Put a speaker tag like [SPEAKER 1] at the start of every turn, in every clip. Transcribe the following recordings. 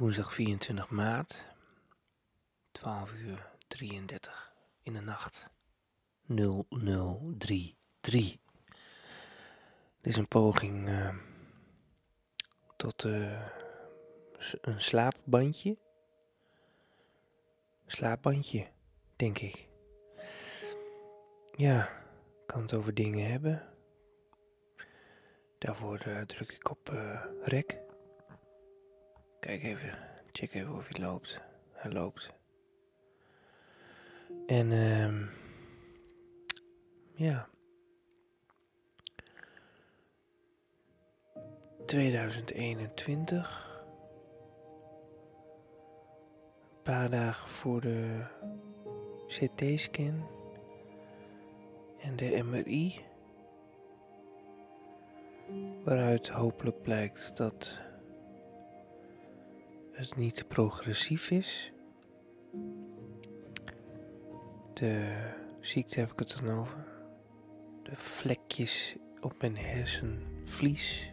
[SPEAKER 1] Woensdag 24 maart, 12 uur 33 in de nacht. 0033. Dit is een poging uh, tot uh, een slaapbandje. Slaapbandje, denk ik. Ja, kan het over dingen hebben. Daarvoor uh, druk ik op rek. Kijk even, check even of hij loopt. Hij loopt. En ehm ja. 2021. Een paar dagen voor de CT-scan en de MRI. Waaruit hopelijk blijkt dat het niet progressief is. De ziekte heb ik het dan over. De vlekjes op mijn hersenvlies.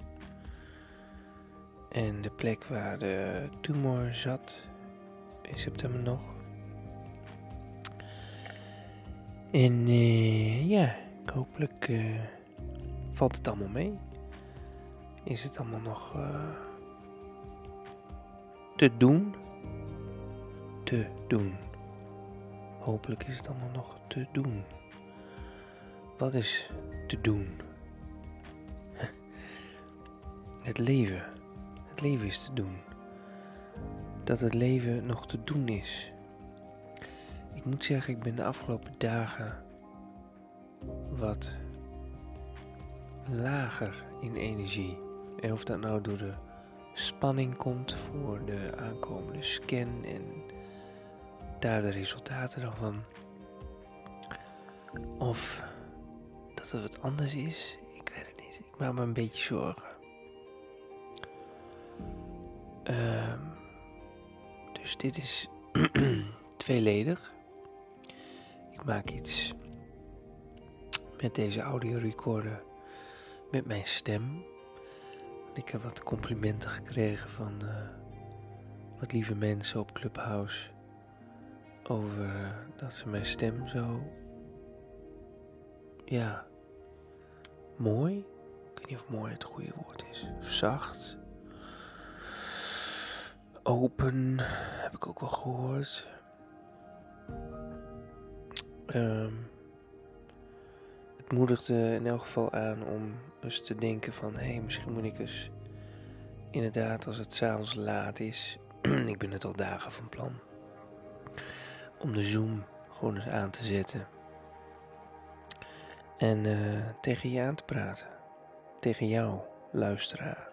[SPEAKER 1] En de plek waar de tumor zat in september nog. En uh, ja, hopelijk uh, valt het allemaal mee. Is het allemaal nog... Uh, te doen. Te doen. Hopelijk is het allemaal nog te doen. Wat is te doen? Het leven. Het leven is te doen. Dat het leven nog te doen is. Ik moet zeggen, ik ben de afgelopen dagen wat lager in energie. En of dat nou door de spanning komt voor de aankomende scan en daar de resultaten dan van. Of dat het wat anders is, ik weet het niet. Ik maak me een beetje zorgen. Um, dus dit is tweeledig. Ik maak iets met deze audiorecorder met mijn stem. Ik heb wat complimenten gekregen van uh, wat lieve mensen op Clubhouse. Over uh, dat ze mijn stem zo. Ja. Mooi. Ik weet niet of mooi het goede woord is. Zacht. Open. Heb ik ook wel gehoord. Um, het moedigde in elk geval aan om eens te denken van... hé, hey, misschien moet ik eens... inderdaad, als het s'avonds laat is... ik ben het al dagen van plan... om de Zoom gewoon eens aan te zetten... en uh, tegen je aan te praten. Tegen jou, luisteraar.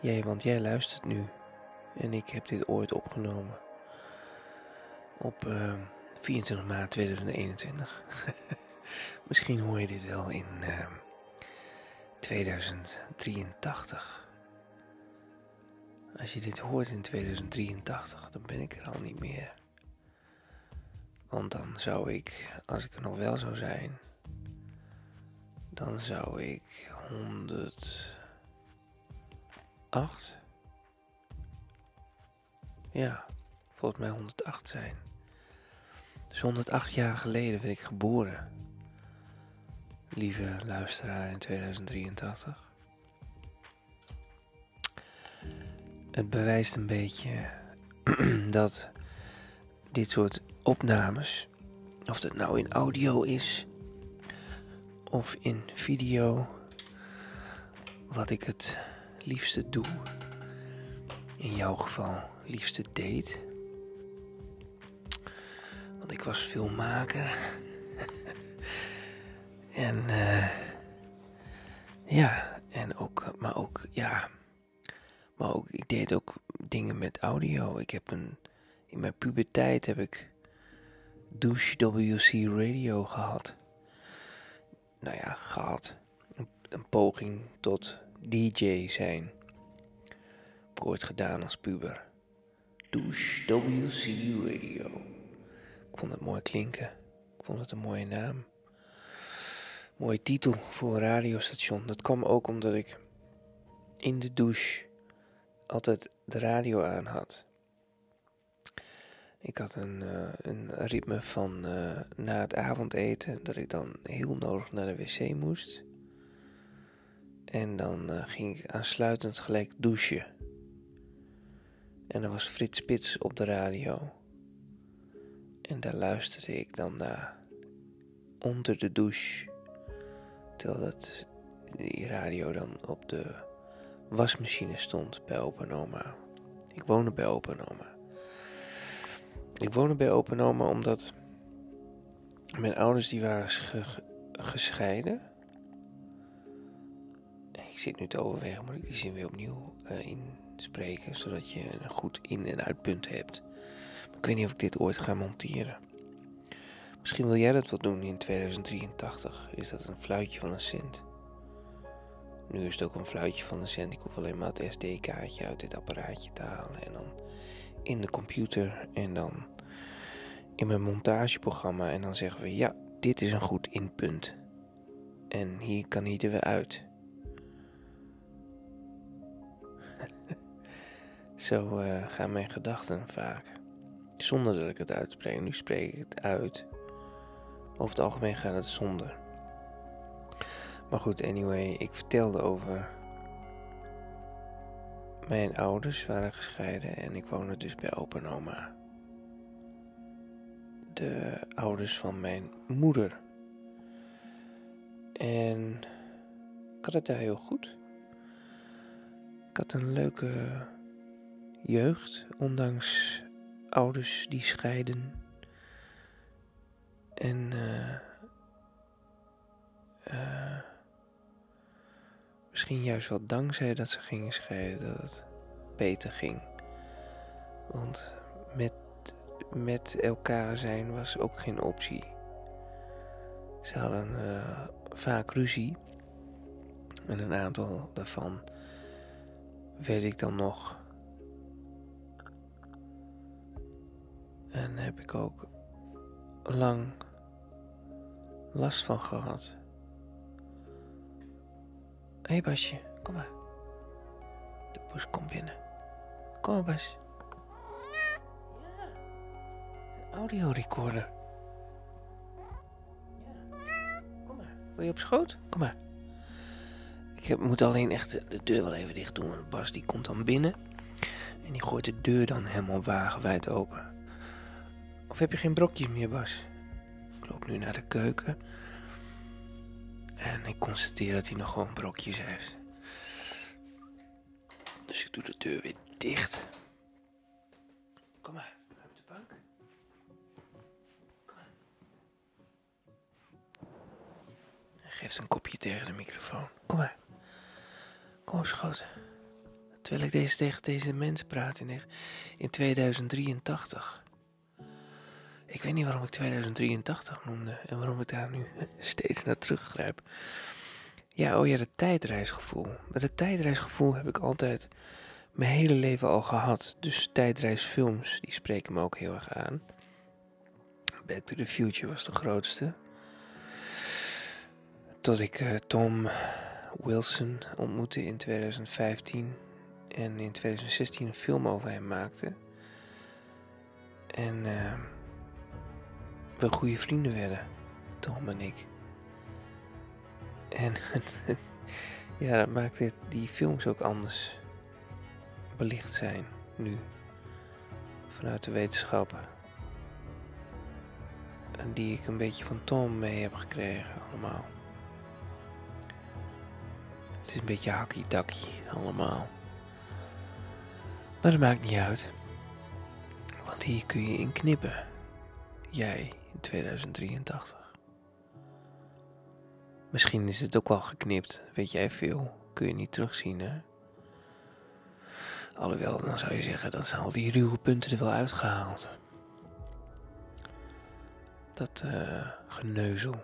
[SPEAKER 1] Jij, want jij luistert nu... en ik heb dit ooit opgenomen... op... Uh, 24 maart 2021. Misschien hoor je dit wel in uh, ehm, 2083. Als je dit hoort in 2083, dan ben ik er al niet meer. Want dan zou ik, als ik er nog wel zou zijn, dan zou ik 108. Ja, volgens mij 108 zijn. Dus 108 jaar geleden ben ik geboren lieve luisteraar in 2083. Het bewijst een beetje dat dit soort opnames, of het nou in audio is of in video, wat ik het liefste doe, in jouw geval liefste deed. Want ik was filmmaker. En uh, ja, en ook, maar ook, ja, maar ook, ik deed ook dingen met audio. Ik heb een, in mijn puberteit heb ik Douche WC Radio gehad. Nou ja, gehad. Een, een poging tot DJ zijn. Heb ik ooit gedaan als puber. Douche WC Radio. Ik vond het mooi klinken. Ik vond het een mooie naam. Mooie titel voor een radiostation. Dat kwam ook omdat ik in de douche altijd de radio aan had. Ik had een, uh, een ritme van uh, na het avondeten dat ik dan heel nodig naar de wc moest. En dan uh, ging ik aansluitend gelijk douchen. En er was Frits Spits op de radio. En daar luisterde ik dan naar onder de douche. Terwijl dat, die radio dan op de wasmachine stond bij opa en oma. Ik woonde bij opa en oma. Ik woonde bij opa en oma omdat mijn ouders die waren gescheiden. Ik zit nu te overwegen, moet ik die zin weer opnieuw uh, inspreken, zodat je een goed in- en uitpunt hebt. Ik weet niet of ik dit ooit ga monteren. Misschien wil jij dat wat doen in 2083. Is dat een fluitje van een cent? Nu is het ook een fluitje van een cent. Ik hoef alleen maar het SD-kaartje uit dit apparaatje te halen. En dan in de computer. En dan in mijn montageprogramma. En dan zeggen we: ja, dit is een goed inpunt. En hier kan hij er weer uit. Zo uh, gaan mijn gedachten vaak. Zonder dat ik het uitspreek. Nu spreek ik het uit. Over het algemeen gaat het zonder. Maar goed, anyway, ik vertelde over. Mijn ouders waren gescheiden en ik woonde dus bij opa en oma. De ouders van mijn moeder. En ik had het daar heel goed. Ik had een leuke jeugd, ondanks ouders die scheiden. En uh, uh, misschien juist wel dankzij dat ze gingen scheiden dat het beter ging. Want met, met elkaar zijn was ook geen optie. Ze hadden uh, vaak ruzie. En een aantal daarvan weet ik dan nog. En heb ik ook lang last van gehad. Hé hey Basje, kom maar. De poes komt binnen. Kom maar Bas. Een audiorecorder. Kom maar. Wil je op schoot? Kom maar. Ik moet alleen echt de deur wel even dicht doen. Want Bas die komt dan binnen. En die gooit de deur dan helemaal wagenwijd open. Of heb je geen brokjes meer, Bas? Nu naar de keuken. En ik constateer dat hij nog gewoon brokjes heeft. Dus ik doe de deur weer dicht. Kom maar, op de bank. Hij geeft een kopje tegen de microfoon. Kom maar. Kom op. Terwijl ik deze, tegen deze mensen praat in, in 2083. Ik weet niet waarom ik 2083 noemde en waarom ik daar nu steeds naar teruggrijp. Ja, oh ja, het tijdreisgevoel. Het tijdreisgevoel heb ik altijd mijn hele leven al gehad. Dus tijdreisfilms, die spreken me ook heel erg aan. Back to the Future was de grootste. Tot ik uh, Tom Wilson ontmoette in 2015 en in 2016 een film over hem maakte. En... Uh, we goede vrienden werden, Tom en ik. En ja, dat maakt die films ook anders belicht zijn nu. Vanuit de wetenschap. En die ik een beetje van Tom mee heb gekregen, allemaal. Het is een beetje hakkie-dakkie, allemaal. Maar dat maakt niet uit. Want hier kun je in knippen. Jij 2083. Misschien is het ook wel geknipt, weet jij veel. Kun je niet terugzien, hè? Alhoewel, dan zou je zeggen dat ze al die ruwe punten er wel uitgehaald. Dat uh, geneuzel.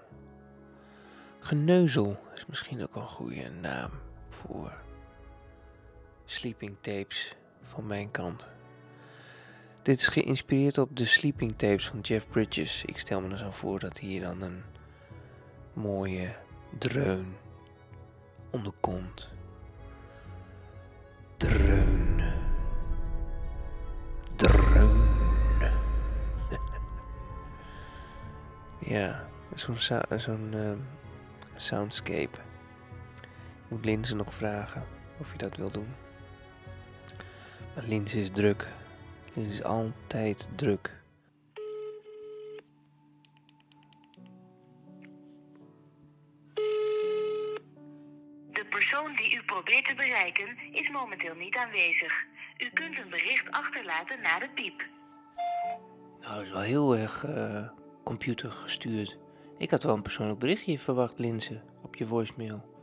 [SPEAKER 1] Geneuzel is misschien ook wel een goede naam voor sleeping tapes van mijn kant. Dit is geïnspireerd op de sleeping tapes van Jeff Bridges. Ik stel me er zo voor dat hier dan een mooie dreun onderkomt. Dreun. Dreun. ja, zo'n zo'n ehm, soundscape. Ik moet Linzen nog vragen of je dat wil doen. Maar Linzen is druk Linse is altijd druk.
[SPEAKER 2] De persoon die u probeert te bereiken is momenteel niet aanwezig. U kunt een bericht achterlaten na de piep.
[SPEAKER 1] Nou, dat is wel heel erg uh, computer gestuurd. Ik had wel een persoonlijk berichtje verwacht, Linse, op je voicemail.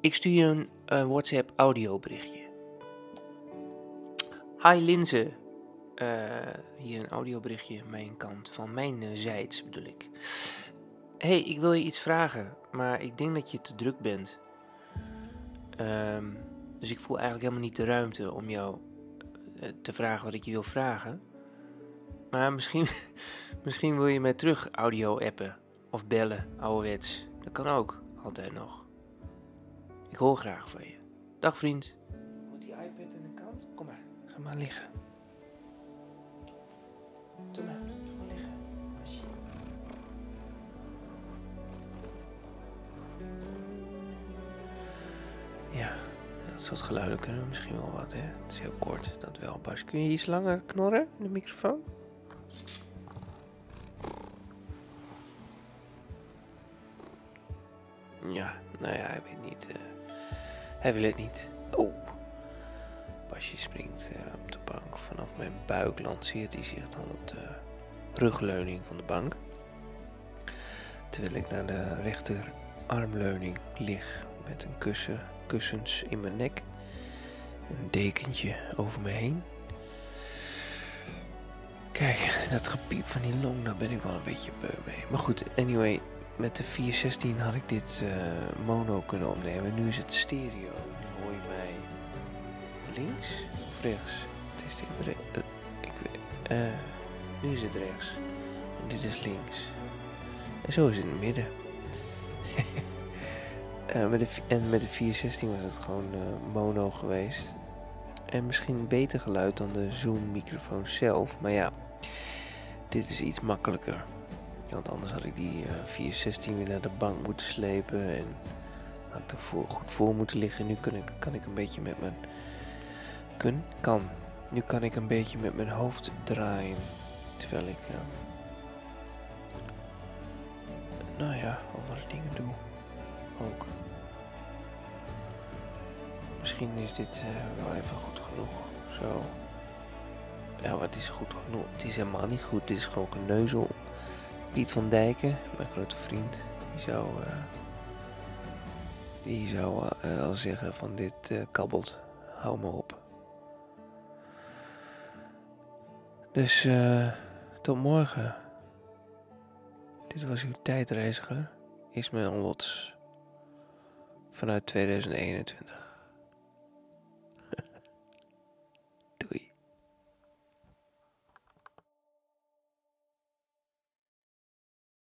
[SPEAKER 1] Ik stuur je een uh, WhatsApp audioberichtje. Hi Linse. Uh, hier een audioberichtje, mijn kant, van mijn uh, zijds bedoel ik. hey, ik wil je iets vragen, maar ik denk dat je te druk bent. Um, dus ik voel eigenlijk helemaal niet de ruimte om jou te vragen wat ik je wil vragen. Maar misschien, misschien wil je mij terug audio appen of bellen, ouderwets. Dat kan ook, altijd nog. Ik hoor graag van je. Dag vriend. Moet die iPad aan de kant? Kom maar, ga maar liggen. Doe maar, ga maar liggen. Ja, dat soort geluiden kunnen misschien wel wat, hè. Het is heel kort, dat wel. Bas, kun je iets langer knorren in de microfoon? Ja, nou ja, ik weet niet. Uh, hij wil het niet. Oh. Basje springt uh, Vanaf mijn buik lanceert hij zich dan op de rugleuning van de bank. Terwijl ik naar de rechterarmleuning lig met een kussen, kussens in mijn nek. Een dekentje over me heen. Kijk, dat gepiep van die long, daar ben ik wel een beetje beu mee. Maar goed, anyway, met de 416 had ik dit uh, mono kunnen opnemen. Nu is het stereo. Nu hoor je mij links of rechts? Uh, ik nu is het rechts. En dit is links. En zo is het in het midden. met de, en met de 416 was het gewoon mono geweest. En misschien beter geluid dan de Zoom microfoon zelf. Maar ja, dit is iets makkelijker. Want anders had ik die uh, 416 weer naar de bank moeten slepen. En had er voor, goed voor moeten liggen. Nu kan ik, kan ik een beetje met mijn... Kun? Kan. Nu kan ik een beetje met mijn hoofd draaien. Terwijl ik... Uh, nou ja, andere dingen doe. Ook. Misschien is dit uh, wel even goed genoeg. Zo. Ja, maar het is goed genoeg. Het is helemaal niet goed. Dit is gewoon geneuzel. Piet van Dijken, mijn grote vriend, die zou, uh, die zou al zeggen van dit kabbelt, hou me op. Dus tot morgen. Dit was uw tijdreiziger, Ismail Lots, vanuit 2021.